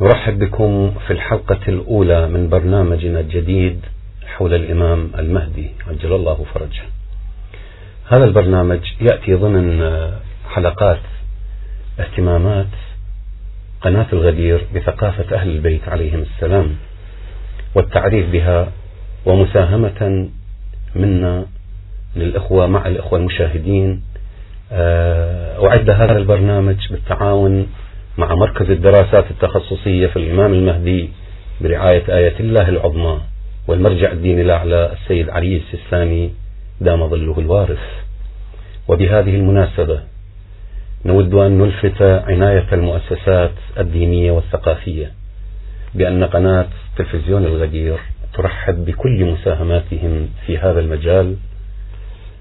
نرحب بكم في الحلقة الأولى من برنامجنا الجديد حول الإمام المهدي عجل الله فرجه. هذا البرنامج يأتي ضمن حلقات اهتمامات قناة الغدير بثقافة أهل البيت عليهم السلام والتعريف بها ومساهمة منا للإخوة مع الإخوة المشاهدين آه، أعد هذا البرنامج بالتعاون مع مركز الدراسات التخصصية في الإمام المهدي برعاية آية الله العظمى والمرجع الديني الأعلى السيد علي السيستاني دام ظله الوارث. وبهذه المناسبة نود أن نلفت عناية المؤسسات الدينية والثقافية بأن قناة تلفزيون الغدير ترحب بكل مساهماتهم في هذا المجال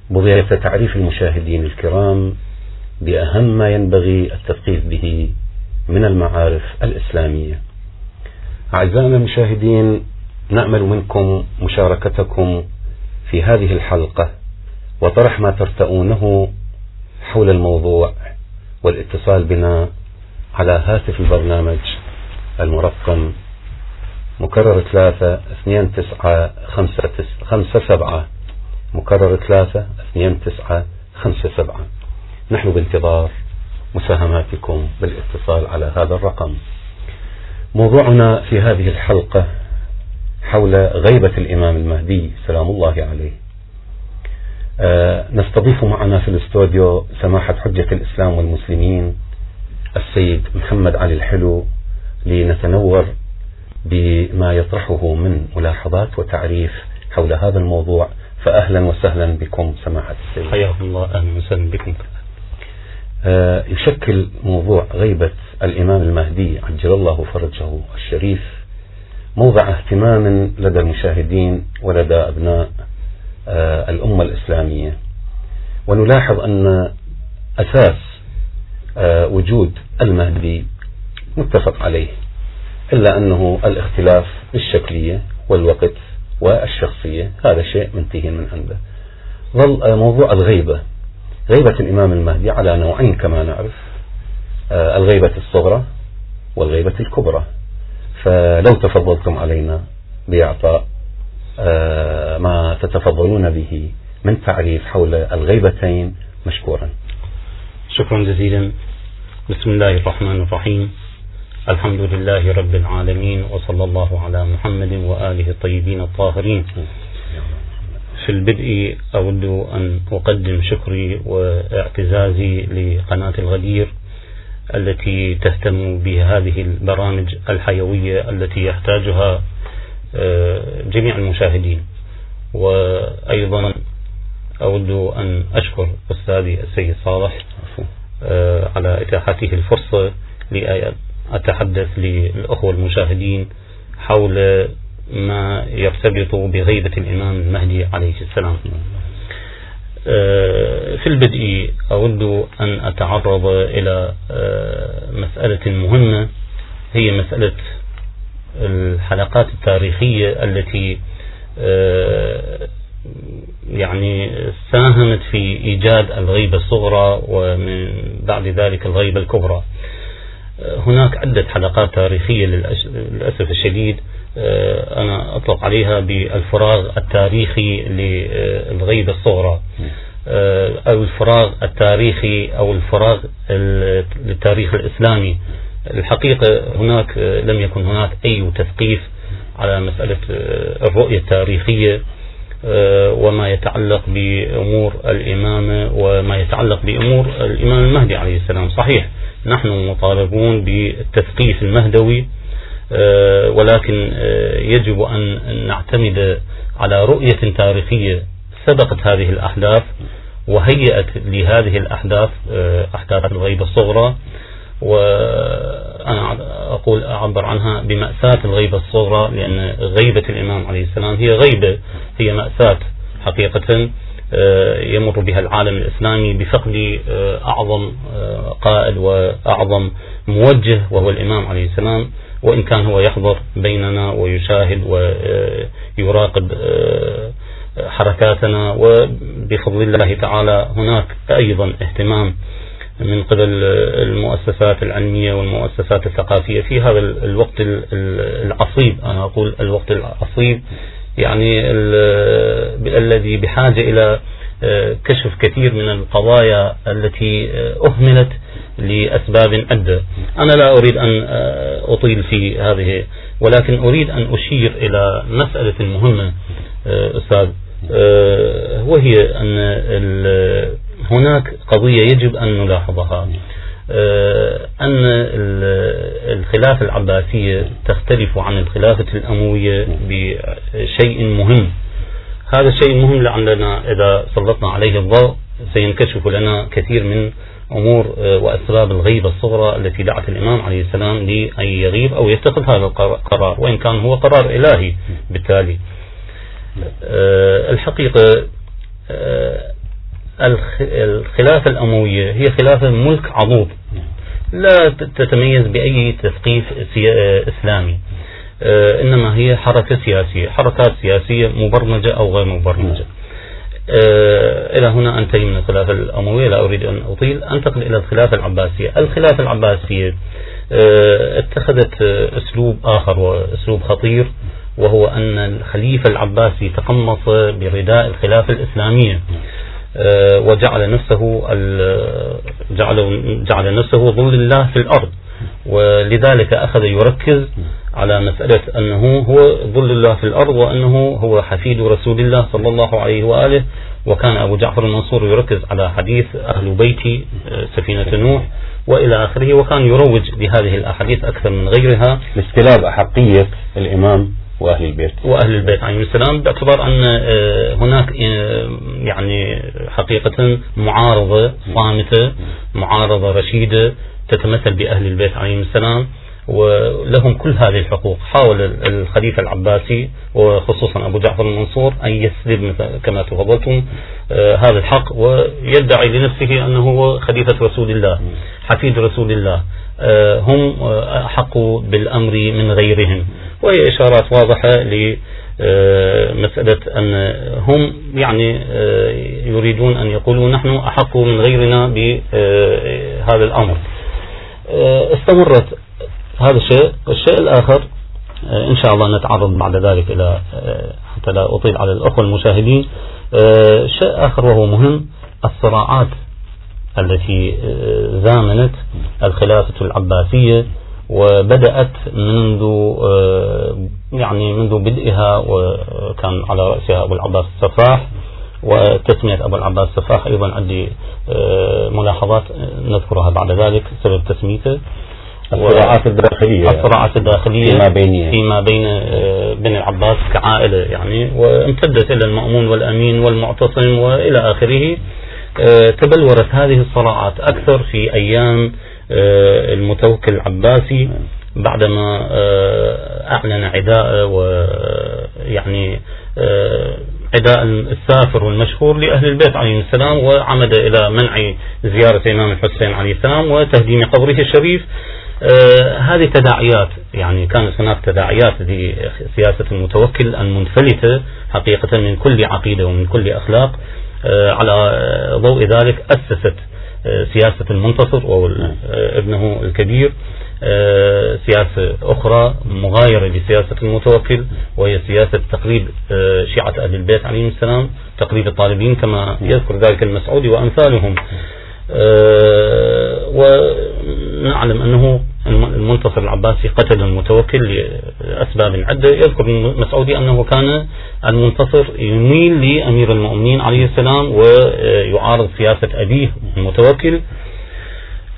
بغية تعريف المشاهدين الكرام بأهم ما ينبغي التثقيف به من المعارف الإسلامية. أعزائنا المشاهدين نأمل منكم مشاركتكم في هذه الحلقة وطرح ما ترتؤونه حول الموضوع والاتصال بنا على هاتف البرنامج المرقم مكرر ثلاثة اثنين تسعة خمسة, تس خمسة سبعة. مكرر ثلاثة اثنين تسعة خمسة سبعة. نحن بانتظار. مساهماتكم بالاتصال على هذا الرقم. موضوعنا في هذه الحلقة حول غيبة الإمام المهدي سلام الله عليه. آه نستضيف معنا في الاستوديو سماحة حجة الإسلام والمسلمين السيد محمد علي الحلو لنتنور بما يطرحه من ملاحظات وتعريف حول هذا الموضوع. فأهلا وسهلا بكم سماحة السيد. حياكم الله أهلا وسهلا بكم. يشكل موضوع غيبة الإمام المهدي عجل الله فرجه الشريف موضع اهتمام لدى المشاهدين ولدى أبناء آه الأمة الإسلامية. ونلاحظ أن أساس آه وجود المهدي متفق عليه إلا أنه الاختلاف الشكلية والوقت والشخصية هذا شيء منتهي من عنده. ظل موضوع الغيبة غيبة الإمام المهدي على نوعين كما نعرف الغيبة الصغرى والغيبة الكبرى. فلو تفضلتم علينا بإعطاء ما تتفضلون به من تعريف حول الغيبتين مشكورا. شكرا جزيلا. بسم الله الرحمن الرحيم. الحمد لله رب العالمين وصلى الله على محمد وآله الطيبين الطاهرين. في البدء أود أن أقدم شكري واعتزازي لقناة الغدير التي تهتم بهذه البرامج الحيوية التي يحتاجها جميع المشاهدين. وأيضا أود أن أشكر أستاذي السيد صالح على إتاحته الفرصة أتحدث للأخوة المشاهدين حول ما يرتبط بغيبة الإمام المهدي عليه السلام. في البدء أود أن أتعرض إلى مسألة مهمة هي مسألة الحلقات التاريخية التي يعني ساهمت في إيجاد الغيبة الصغرى ومن بعد ذلك الغيبة الكبرى. هناك عدة حلقات تاريخية للأسف الشديد. أنا أطلق عليها بالفراغ التاريخي للغيبة الصغرى. أو الفراغ التاريخي أو الفراغ للتاريخ الإسلامي. الحقيقة هناك لم يكن هناك أي تثقيف على مسألة الرؤية التاريخية وما يتعلق بأمور الإمامة وما يتعلق بأمور الإمام المهدي عليه السلام. صحيح نحن مطالبون بالتثقيف المهدوي ولكن يجب أن نعتمد على رؤية تاريخية سبقت هذه الأحداث وهيئت لهذه الأحداث أحداث الغيبة الصغرى. وأنا أقول أعبر عنها بمأساة الغيبة الصغرى لأن غيبة الإمام عليه السلام هي غيبة هي مأساة حقيقة يمر بها العالم الإسلامي بفقد أعظم قائد وأعظم موجه وهو الإمام عليه السلام. وإن كان هو يحضر بيننا ويشاهد ويراقب حركاتنا. وبفضل الله تعالى هناك أيضا اهتمام من قبل المؤسسات العلمية والمؤسسات الثقافية في هذا الوقت العصيب. أنا أقول الوقت العصيب يعني الذي بحاجة إلى كشف كثير من القضايا التي أهملت لأسباب عدة. أنا لا أريد أن أطيل في هذه ولكن أريد أن أشير إلى مسألة مهمة أستاذ. وهي أن هناك قضية يجب أن نلاحظها. أن الخلافة العباسية تختلف عن الخلافة الأموية بشيء مهم. هذا الشيء مهم لعلنا إذا سلطنا عليه الضوء سينكشف لنا كثير من أمور وأسباب الغيبة الصغرى التي دعت الإمام عليه السلام لأن يغيب أو يتخذ هذا القرار وإن كان هو قرار إلهي بالتالي. الحقيقة الخلافة الأموية هي خلافة ملك عضوض لا تتميز بأي تثقيف إسلامي آه، إنما هي حركة سياسية. حركات سياسية مبرمجة أو غير مبرمجة. آه، إلى هنا أنتهي من الخلافة الأموية. لا أريد أن أطيل. أنتقل إلى الخلافة العباسية. الخلافة العباسية آه، اتخذت أسلوب آخر وأسلوب خطير وهو أن الخليفة العباسي تقمص برداء الخلافة الإسلامية. وجعل نفسه جعل نفسه ظل الله في الأرض. ولذلك أخذ يركز على مسألة أنه هو ظل الله في الأرض وأنه هو حفيد رسول الله صلى الله عليه وآله. وكان أبو جعفر المنصور يركز على حديث أهل بيتي آه، سفينة نوح وإلى آخره وكان يروج لهذه الأحاديث أكثر من غيرها. لاستلاب أحقية الإمام وأهل البيت. وأهل البيت عليهم السلام باعتبار أن آه، هناك آه، يعني حقيقة معارضة صامتة معارضة رشيدة تتمثل بأهل البيت عليهم السلام. ولهم كل هذه الحقوق. حاول الخليفة العباسي وخصوصا أبو جعفر المنصور أن يسلب كما تفضلتم آه هذا الحق ويدعي لنفسه أنه هو خليفة رسول الله حفيد رسول الله. آه هم أحق بالأمر من غيرهم. وهي إشارات واضحة ل آه، مسألة أن هم يعني آه، يريدون أن يقولوا نحن أحق من غيرنا بهذا الأمر. آه، استمرت هذا الشيء الشيء الآخر آه، إن شاء الله نتعرض بعد ذلك إلى آه، حتى لا أطيل على الأخوة المشاهدين. شيء آخر وهو مهم الصراعات التي زامنت الخلافة العباسية وبدأت منذ يعني منذ بدئها وكان على رأسها أبو العباس السفاح وتسمية أبو العباس السفاح أيضا عندي ملاحظات نذكرها بعد ذلك سبب تسميته. الصراعات الداخلية الصراعات الداخلية فيما بين فيما بين آه، بني العباس كعائلة يعني وامتدت إلى المأمون والأمين والمعتصم وإلى آخره. آه، تبلورت هذه الصراعات أكثر في أيام آه، المتوكل العباسي بعدما أعلن عداءه ويعني عداء السافر والمشهور لأهل البيت عليهم السلام وعمد إلى منع زيارة الإمام الحسين عليه السلام وتهديم قبره الشريف. هذه تداعيات يعني كانت هناك تداعيات لسياسة المتوكل المنفلتة حقيقة من كل عقيدة ومن كل أخلاق آه على ضوء ذلك أسست آه سياسة المنتصر وابنه الكبير آه، سياسة أخرى مغايرة لسياسة المتوكل وهي سياسة تقريب آه، شيعة أهل البيت عليهم السلام تقريب الطالبين كما يذكر ذلك المسعودي وأمثالهم. آه، ونعلم أنه المنتصر العباسي قتل المتوكل لأسباب عدة. يذكر المسعودي أنه كان المنتصر يميل لأمير المؤمنين عليه السلام ويعارض سياسة أبيه المتوكل.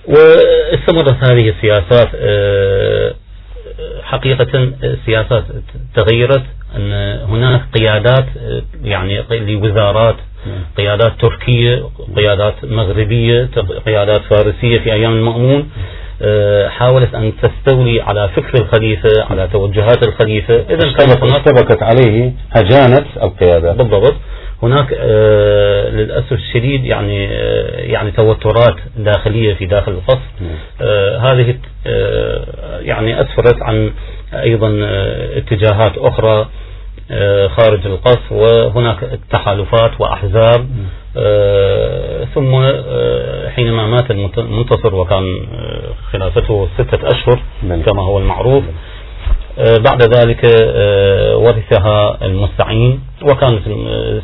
واستمرت هذه السياسات آه، حقيقة سياسات تغيرت أن هناك قيادات آه، يعني لوزارات قيادات تركية قيادات مغربية قيادات فارسية في أيام المأمون آه، حاولت أن تستولي على فكر الخليفة على توجهات الخليفة. إذا كانت اشتبكت عليه هجانة القيادات بالضبط. هناك آه للأسف الشديد يعني آه يعني توترات داخلية في داخل الفصل آه هذه يعني أسفرت عن أيضا اتجاهات أخرى. خارج القصر وهناك تحالفات وأحزاب. آه، ثم آه، حينما مات المنتصر وكان خلافته ستة أشهر كما هو المعروف. بعد ذلك ورثها المستعين وكانت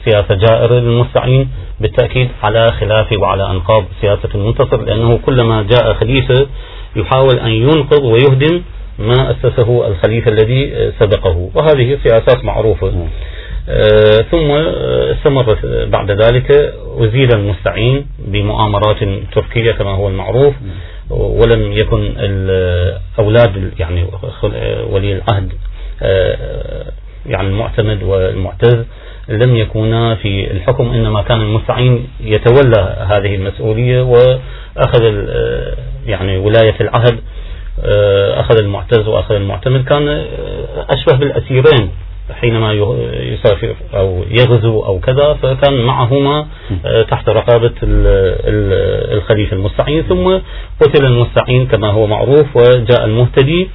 سياسة جائرة للمستعين بالتأكيد على خلاف وعلى أنقاض سياسة المنتصر لأنه كلما جاء خليفة يحاول أن ينقض ويهدم ما أسسه الخليفة الذي سبقه. وهذه سياسات معروفة آه، ثم استمر بعد ذلك أزيل المستعين بمؤامرات تركية كما هو المعروف. ولم يكن أولاد يعني ولي العهد آه، يعني المعتمد والمعتز لم يكونا في الحكم إنما كان المستعين يتولى هذه المسؤولية وأخذ يعني ولاية العهد آه، أخذ المعتز وأخذ المعتمد كان آه، أشبه بالأسيرين حينما يسافر أو يغزو أو كذا فكان معهما آه، تحت رقابة الخليفة المستعين. ثم قتل المستعين كما هو معروف وجاء المهتدي.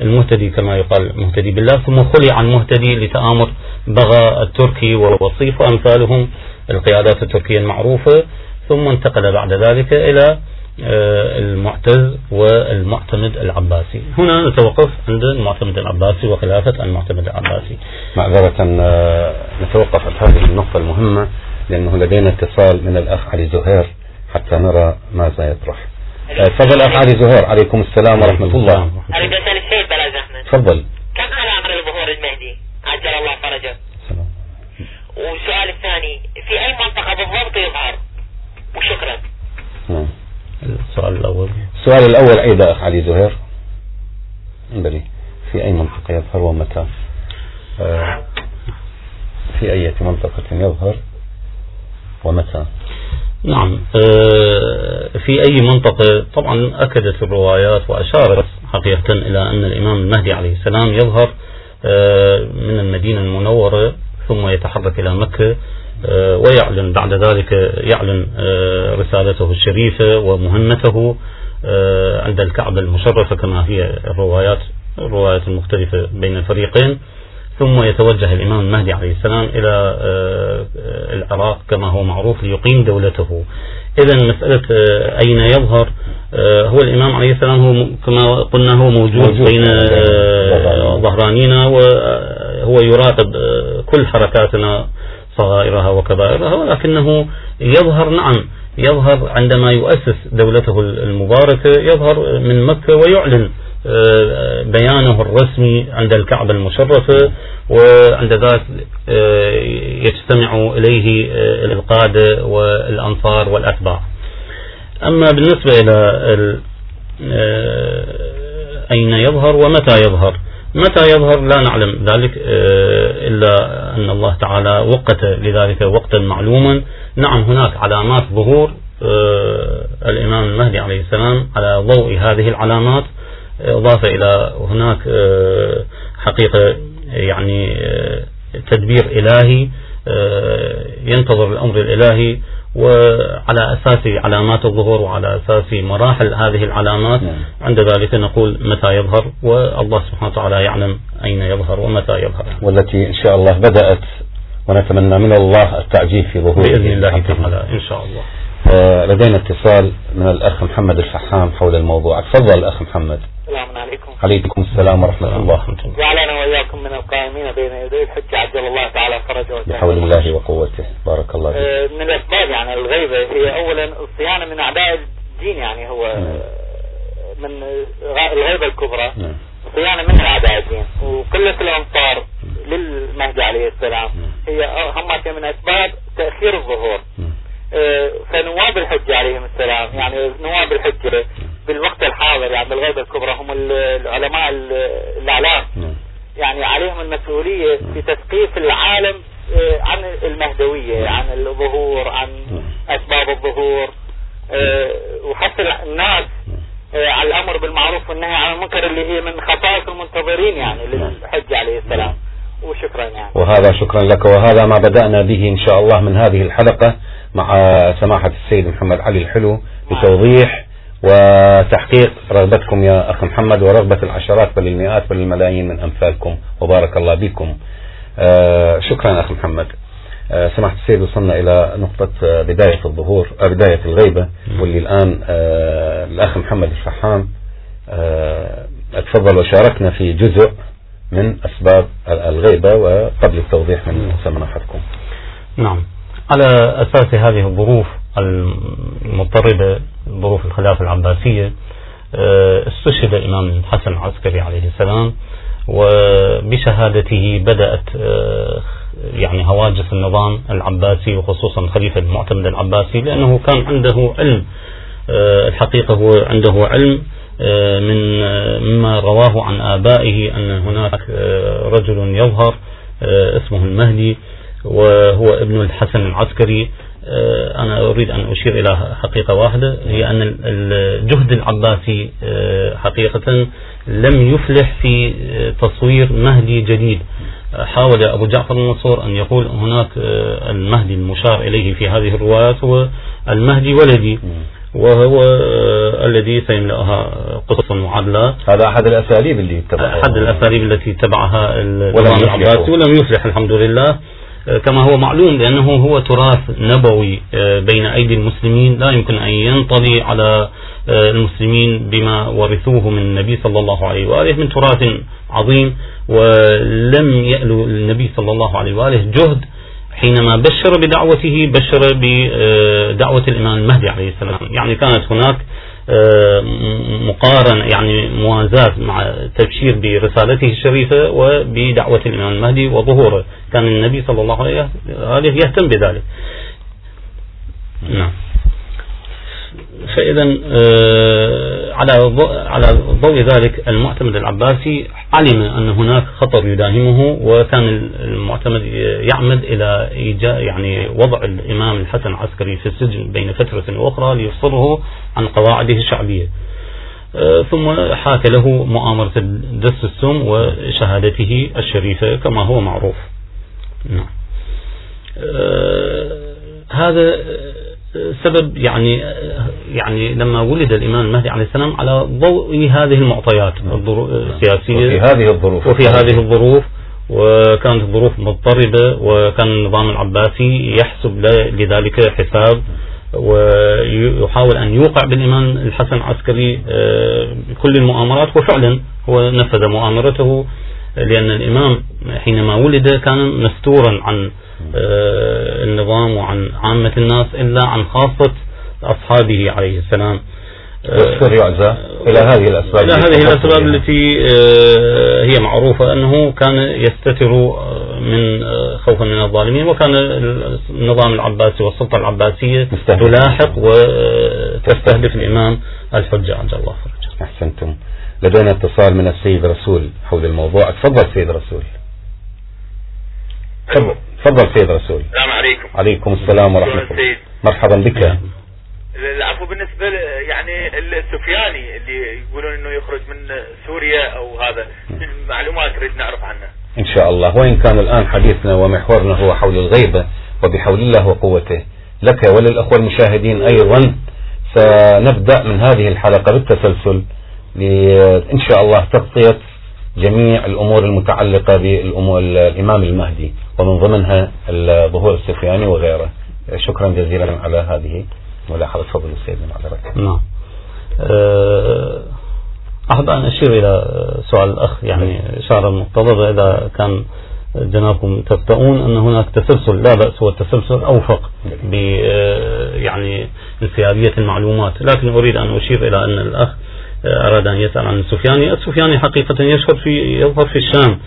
المهتدي كما يقال مهتدي بالله. ثم خلع المهتدي لتآمر بغى التركي والوصيف وأمثالهم. القيادات التركية المعروفة. ثم انتقل بعد ذلك إلى آه، المعتز والمعتمد العباسي. هنا نتوقف عند المعتمد العباسي وخلافة المعتمد العباسي. معذرة آه، نتوقف عند هذه النقطة المهمة لأنه لدينا اتصال من الأخ علي زهير حتى نرى ماذا يطرح. آه، تفضل أخ علي زهير عليكم السلام ورحمة الله. أريد أسأل السيد بلاز أحمد؟ تفضل. كم على عمر الظهور المهدي؟ عجل الله فرجه. سلام. والسؤال الثاني في أي منطقة بالضبط يظهر؟ وشكرا. نعم. السؤال الأول. السؤال الأول أيضا أخ علي زهير. بلي في أي منطقة يظهر ومتى؟ آه، في أي منطقة يظهر ومتى؟ نعم آه، في أي منطقة طبعا أكدت الروايات وأشارت حقيقة إلى أن الإمام المهدي عليه السلام يظهر آه، من المدينة المنورة ثم يتحرك إلى مكة آه، ويعلن بعد ذلك يعلن آه، رسالته الشريفة ومهمته آه، عند الكعبة المشرفة كما هي الروايات الروايات المختلفة بين الفريقين. ثم يتوجه الإمام المهدي عليه السلام إلى العراق كما هو معروف ليقيم دولته. إذا مسألة أين يظهر؟ هو الإمام عليه السلام هو كما قلنا هو موجود, موجود. بين ظهرانينا. وهو يراقب كل حركاتنا صغائرها وكبائرها ولكنه يظهر نعم يظهر عندما يؤسس دولته المباركة يظهر من مكة ويعلن آه، بيانه الرسمي عند الكعبة المشرفة وعند ذلك آه، يجتمع إليه آه، القادة والأنصار والأتباع. أما بالنسبة إلى أين يظهر ومتى يظهر؟ متى يظهر؟ لا نعلم. ذلك آه، إلا أن الله تعالى وقت لذلك وقتا معلوما. نعم هناك علامات ظهور آه، الإمام المهدي عليه السلام على ضوء هذه العلامات. إضافة إلى هناك آه، حقيقة يعني تدبير إلهي. ينتظر الأمر الإلهي وعلى أساس علامات الظهور وعلى أساس مراحل هذه العلامات نعم. عند ذلك نقول متى يظهر؟ والله سبحانه وتعالى يعلم أين يظهر ومتى يظهر. والتي إن شاء الله بدأت ونتمنى من الله التعجيل في ظهوره. بإذن الله تعالى إن شاء الله. آه، لدينا اتصال من الأخ محمد الفحام حول الموضوع. تفضل الأخ محمد. السلام عليكم. عليكم السلام ورحمة الله جعلنا وإياكم من القائمين بين يدي الحج عجل الله تعالى فرجه بحول الله وقوته. بارك الله فيك. آه، من الأسباب يعني الغيبة هي أولا الصيانة من أعداء الدين يعني هو نعم. من الغيبة الكبرى. نعم. صيانة من أعداء الدين. وقلة الأنصار للمهدي عليه السلام. نعم. هي هم من أسباب تأخير الظهور. آه، فنواب الحج عليهم السلام يعني نواب الحجة بالوقت الحاضر يعني بالغيبة الكبرى هم العلماء الأعلام نعم. يعني عليهم المسؤولية نعم. في تثقيف العالم آه، عن المهدوية نعم. عن الظهور عن أسباب الظهور آه، وحث الناس على الأمر بالمعروف والنهي عن المنكر اللي هي من خصائص المنتظرين يعني للحج عليه السلام وشكرا يعني. وهذا شكرا لك. وهذا ما بدأنا به إن شاء الله من هذه الحلقة مع سماحة السيد محمد علي الحلو بتوضيح وتحقيق رغبتكم يا أخ محمد ورغبة العشرات بل المئات بل الملايين من أمثالكم. وبارك الله بكم. آه شكرا أخي محمد. آه سمحت السيد وصلنا إلى نقطة آه بداية الظهور بداية الغيبة. واللي الآن الأخ محمد الفحام آه تفضل وشاركنا في جزء من أسباب الغيبة وقبل التوضيح من سمناحتكم نعم. على أساس هذه الظروف المضطربة ظروف الخلافة العباسية آه، استشهد الإمام الحسن العسكري عليه السلام وبشهادته بدأت آه، يعني هواجس النظام العباسي وخصوصا الخليفة المعتمد العباسي لأنه كان عنده علم الحقيقة هو عنده علم من مما رواه عن آبائه أن هناك رجل يظهر اسمه المهدي وهو ابن الحسن العسكري. آه، أنا أريد أن أشير إلى حقيقة واحدة هي أن الجهد العباسي آه، حقيقة لم يفلح في آه، تصوير مهدي جديد. حاول أبو جعفر المنصور أن يقول هناك المهدي المشار إليه في هذه الروايات هو المهدي ولدي. وهو الذي سيملأها قصصا وعدلا هذا أحد الأساليب اللي اتبعها أحد الأساليب التي اتبعها النظام العباسي ولم يفلح الحمد لله. آه، كما هو معلوم لأنه هو تراث نبوي آه، بين أيدي المسلمين. لا يمكن أن ينطلي على آه، المسلمين بما ورثوه من النبي صلى الله عليه وآله من تراث عظيم. ولم يألو النبي صلى الله عليه وآله جهد حينما بشر بدعوته بشر بدعوة الإمام المهدي عليه السلام. يعني كانت هناك آه، مقارنة يعني موازاة مع تبشير برسالته الشريفة وبدعوة الإمام المهدي وظهوره. كان النبي صلى الله عليه وسلم يهتم بذلك. نعم. فإذا آه، على على ضوء ذلك المعتمد العباسي علم أن هناك خطر يداهمه وكان المعتمد يعمد إلى يعني وضع الإمام الحسن العسكري في السجن بين فترة وأخرى ليفصله عن قواعده الشعبية. آه، ثم حاك له مؤامرة دس السم وشهادته الشريفة كما هو معروف. نعم. آه، هذا سبب يعني يعني لما ولد الإمام المهدي عليه السلام على ضوء هذه المعطيات السياسية. وفي هذه الظروف. وفي هذه الظروف وكانت الظروف مضطربة وكان النظام العباسي يحسب لذلك حساب ويحاول أن يوقع بالإمام الحسن العسكري آه، بكل المؤامرات وفعلا هو نفذ مؤامرته. لأن الإمام حينما ولد كان مستورا عن آه، النظام وعن عامة الناس إلا عن خاصة أصحابه عليه السلام. يكثر يعزى إلى هذه الأسباب إلى هذه الأسباب التي آه، هي معروفة أنه كان يستتر آه، من خوفا من الظالمين وكان النظام العباسي والسلطة العباسية تلاحق وتستهدف الإمام الحجة. عجل الله فرجه. أحسنتم. لدينا اتصال من السيد رسول حول الموضوع. تفضل سيد رسول. تفضل. تفضل سيد رسول. السلام عليكم. عليكم السلام ورحمة الله. مرحبا بك. العفو بالنسبة يعني السفياني اللي يقولون إنه يخرج من سوريا أو هذا المعلومات نريد نعرف عنه؟ إن شاء الله. وإن كان الآن حديثنا ومحورنا هو حول الغيبة وبحول الله وقوته لك وللأخوة المشاهدين أيضا سنبدأ من هذه الحلقة بالتسلسل إن شاء الله تغطية جميع الأمور المتعلقة بالإمام المهدي ومن ضمنها الظهور السفياني وغيره. شكرا جزيلا على هذه ملاحظة فضل سيدنا معذرة نعم. أه، أحب أن أشير إلى سؤال الأخ يعني إشارة المقتضبة إذا كان جنابكم تفتؤون أن هناك تسلسل لا بأس هو التسلسل أوفق ب أه، يعني انسيابية المعلومات. لكن أريد أن أشير إلى أن الأخ أراد أن يسأل عن السفياني السفياني حقيقة يشهر في يظهر في الشام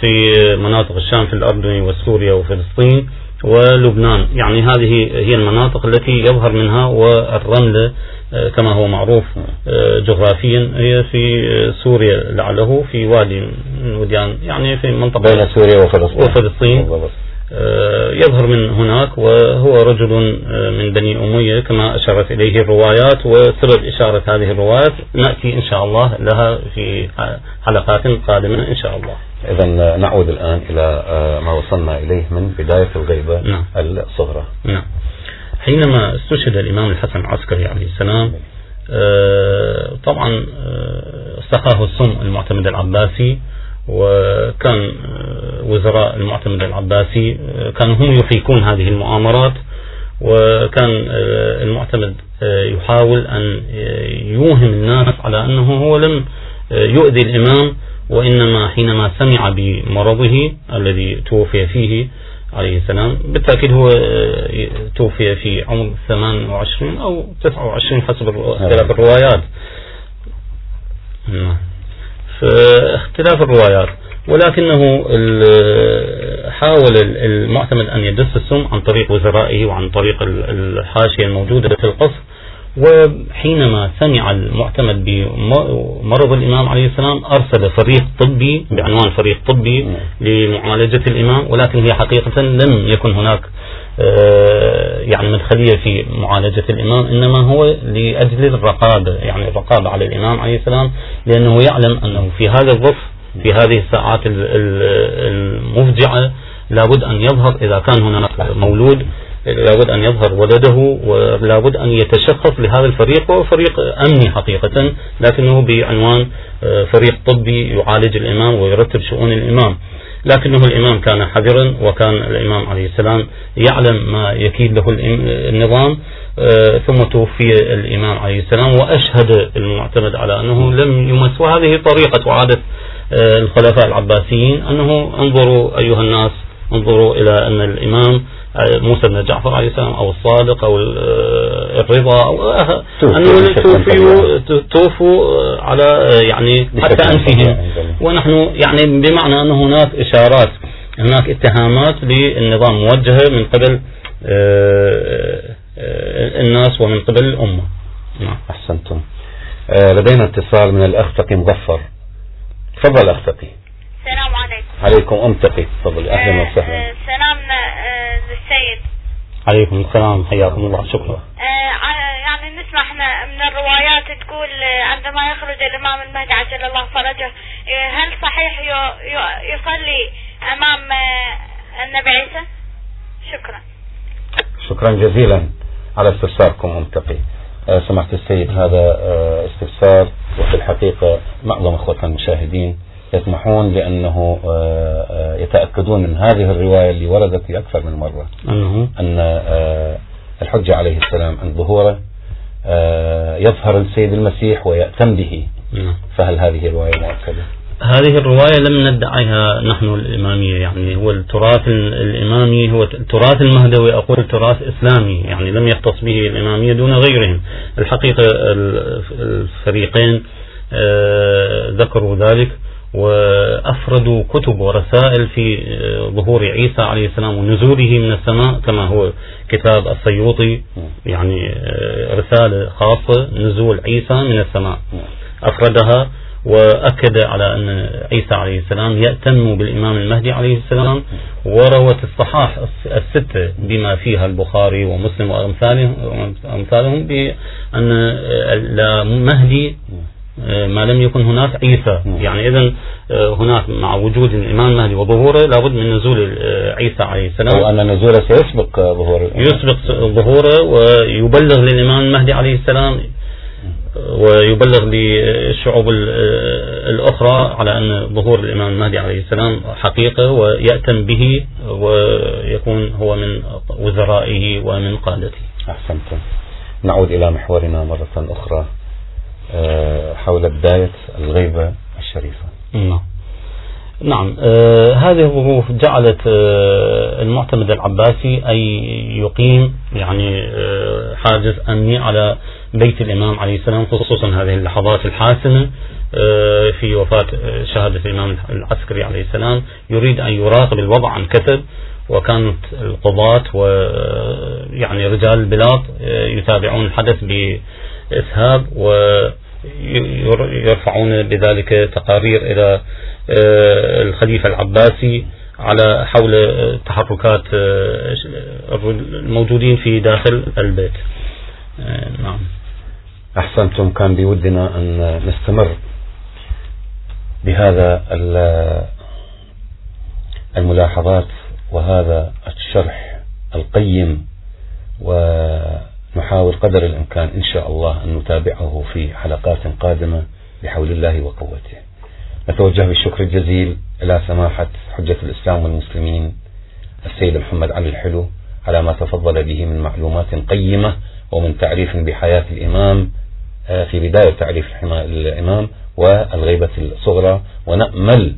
في مناطق الشام في الأردن وسوريا وفلسطين ولبنان. يعني هذه هي المناطق التي يظهر منها والرملة آه، كما هو معروف آه، جغرافيا هي في سوريا لعله في وادي من وديان يعني في منطقة بين سوريا وفلسطين, وفلسطين. يظهر من هناك وهو رجل آه، من بني أمية كما أشارت إليه الروايات وسبب إشارة هذه الروايات نأتي إن شاء الله لها في حلقات قادمة إن شاء الله. إذا نعود الآن إلى آه، ما وصلنا إليه من بداية الغيبة نعم. الصغرى. نعم. حينما استشهد الإمام الحسن العسكري عليه السلام طبعا سقاه السم المعتمد العباسي وكان وزراء المعتمد العباسي كانوا هم يحيكون هذه المؤامرات وكان المعتمد يحاول أن يوهم الناس على أنه هو لم يؤذي الإمام وإنما حينما سمع بمرضه الذي توفي فيه عليه السلام بالتأكيد هو توفي في عمر 28 أو 29 حسب اختلاف الروايات نعم. فاختلاف الروايات ولكنه حاول المعتمد أن يدس السم عن طريق وزرائه وعن طريق الحاشية الموجودة في القصر. وحينما سمع المعتمد بمرض الإمام عليه السلام أرسل فريق طبي بعنوان فريق طبي لمعالجة الإمام ولكن هي حقيقة لم يكن هناك يعني مدخلية في معالجة الإمام إنما هو لأجل الرقابة يعني الرقابة على الإمام عليه السلام لأنه يعلم أنه في هذا الظرف في هذه الساعات المفجعة لابد أن يظهر إذا كان هناك مولود لابد أن يظهر ولده ولابد أن يتشخص لهذا الفريق وهو فريق أمني حقيقة لكنه بعنوان آه، فريق طبي يعالج الإمام ويرتب شؤون الإمام. لكنه الإمام كان حذرا وكان الإمام عليه السلام يعلم ما يكيد له النظام آه، ثم توفي الإمام عليه السلام وأشهد المعتمد على أنه لم يمس. وهذه طريقة وعادة آه، الخلفاء العباسيين أنه انظروا أيها الناس انظروا إلى أن الإمام موسى بن جعفر عليه السلام أو الصادق أو الرضا أو أنه توفوا توفوا على يعني حتى أنفهم ونحن يعني بمعنى أن هناك إشارات هناك اتهامات للنظام موجهة من قبل آه، آه، الناس ومن قبل الأمة. نعم. أحسنتم. آه، لدينا اتصال من الأخ تقي مظفر تفضل أخ تقي السلام عليكم. عليكم أم تقي تفضلي أهلا وسهلا. سلامنا للسيد عليكم السلام. حياكم الله. شكرا. نسمع إحنا من الروايات تقول عندما يخرج الإمام المهدي عجل الله فرجه هل صحيح يصلي أمام النبي عيسى؟ شكرا. شكرا جزيلا على استفساركم أم تقي آه، سمعت السيد هذا آه، استفسار وفي الحقيقة معظم اخوتنا المشاهدين يسمحون لأنه آه، يتأكدون من هذه الرواية اللي وردت في أكثر من مرة. أن الحجة عليه السلام عند ظهوره يظهر السيد المسيح ويأتم به نعم. فهل هذه رواية مؤكدة؟ هذه الرواية لم ندعيها نحن الإمامية يعني هو التراث الإمامي هو التراث المهدوي أقول تراث إسلامي يعني لم يختص به الإمامية دون غيرهم الحقيقة الفريقين آه، ذكروا ذلك وأفردوا كتب ورسائل في آه، ظهور عيسى عليه السلام ونزوله من السماء كما هو كتاب السيوطي يعني آه، رسالة خاصة نزول عيسى من السماء. أفردها وأكد على أن عيسى عليه السلام يأتم بالإمام المهدي عليه السلام وروت الصحاح الستة بما فيها البخاري ومسلم وأمثالهم بأن لا مهدي ما لم يكن هناك عيسى. يعني إذا هناك مع وجود الإمام المهدي وظهوره لابد من نزول عيسى عليه السلام. أو أن نزوله سيسبق ظهوره يسبق ظهوره ويبلغ للإمام المهدي عليه السلام ويبلغ للشعوب الأخرى على أن ظهور الإمام المهدي عليه السلام حقيقة ويأتم به ويكون هو من وزرائه ومن قادته. أحسنتم. نعود إلى محورنا مرة أخرى. آه، حول بداية الغيبة الشريفة. نعم. نعم آه هذه الظروف جعلت آه المعتمد العباسي أي يقيم يعني آه حاجز أمني على بيت الإمام عليه السلام خصوصا هذه اللحظات الحاسمة آه، في وفاة آه، شهادة الإمام العسكري عليه السلام. يريد أن يراقب الوضع عن كثب وكانت القضاة ويعني رجال البلاد آه، يتابعون الحدث بإسهاب ويرفعون بذلك تقارير إلى الخليفة العباسي على حول تحركات الموجودين في داخل البيت. نعم. أحسنتم. كان بودنا أن نستمر بهذا الملاحظات وهذا الشرح القيم ونحاول قدر الإمكان إن شاء الله أن نتابعه في حلقات قادمة بحول الله وقوته. نتوجه بالشكر الجزيل إلى سماحة حجة الإسلام والمسلمين السيد محمد علي الحلو على ما تفضل به من معلومات قيمة ومن تعريف بحياة الإمام آه، في بداية تعريف الإمام والغيبة الصغرى. ونأمل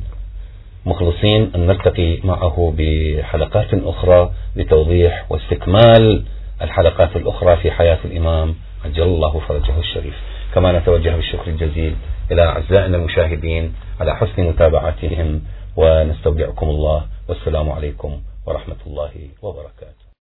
مخلصين أن نلتقي معه بحلقات أخرى لتوضيح واستكمال الحلقات الأخرى في حياة الإمام عجل الله فرجه الشريف. كما نتوجه بالشكر الجزيل إلى أعزائنا المشاهدين على حسن متابعتهم ونستودعكم الله والسلام عليكم ورحمة الله وبركاته.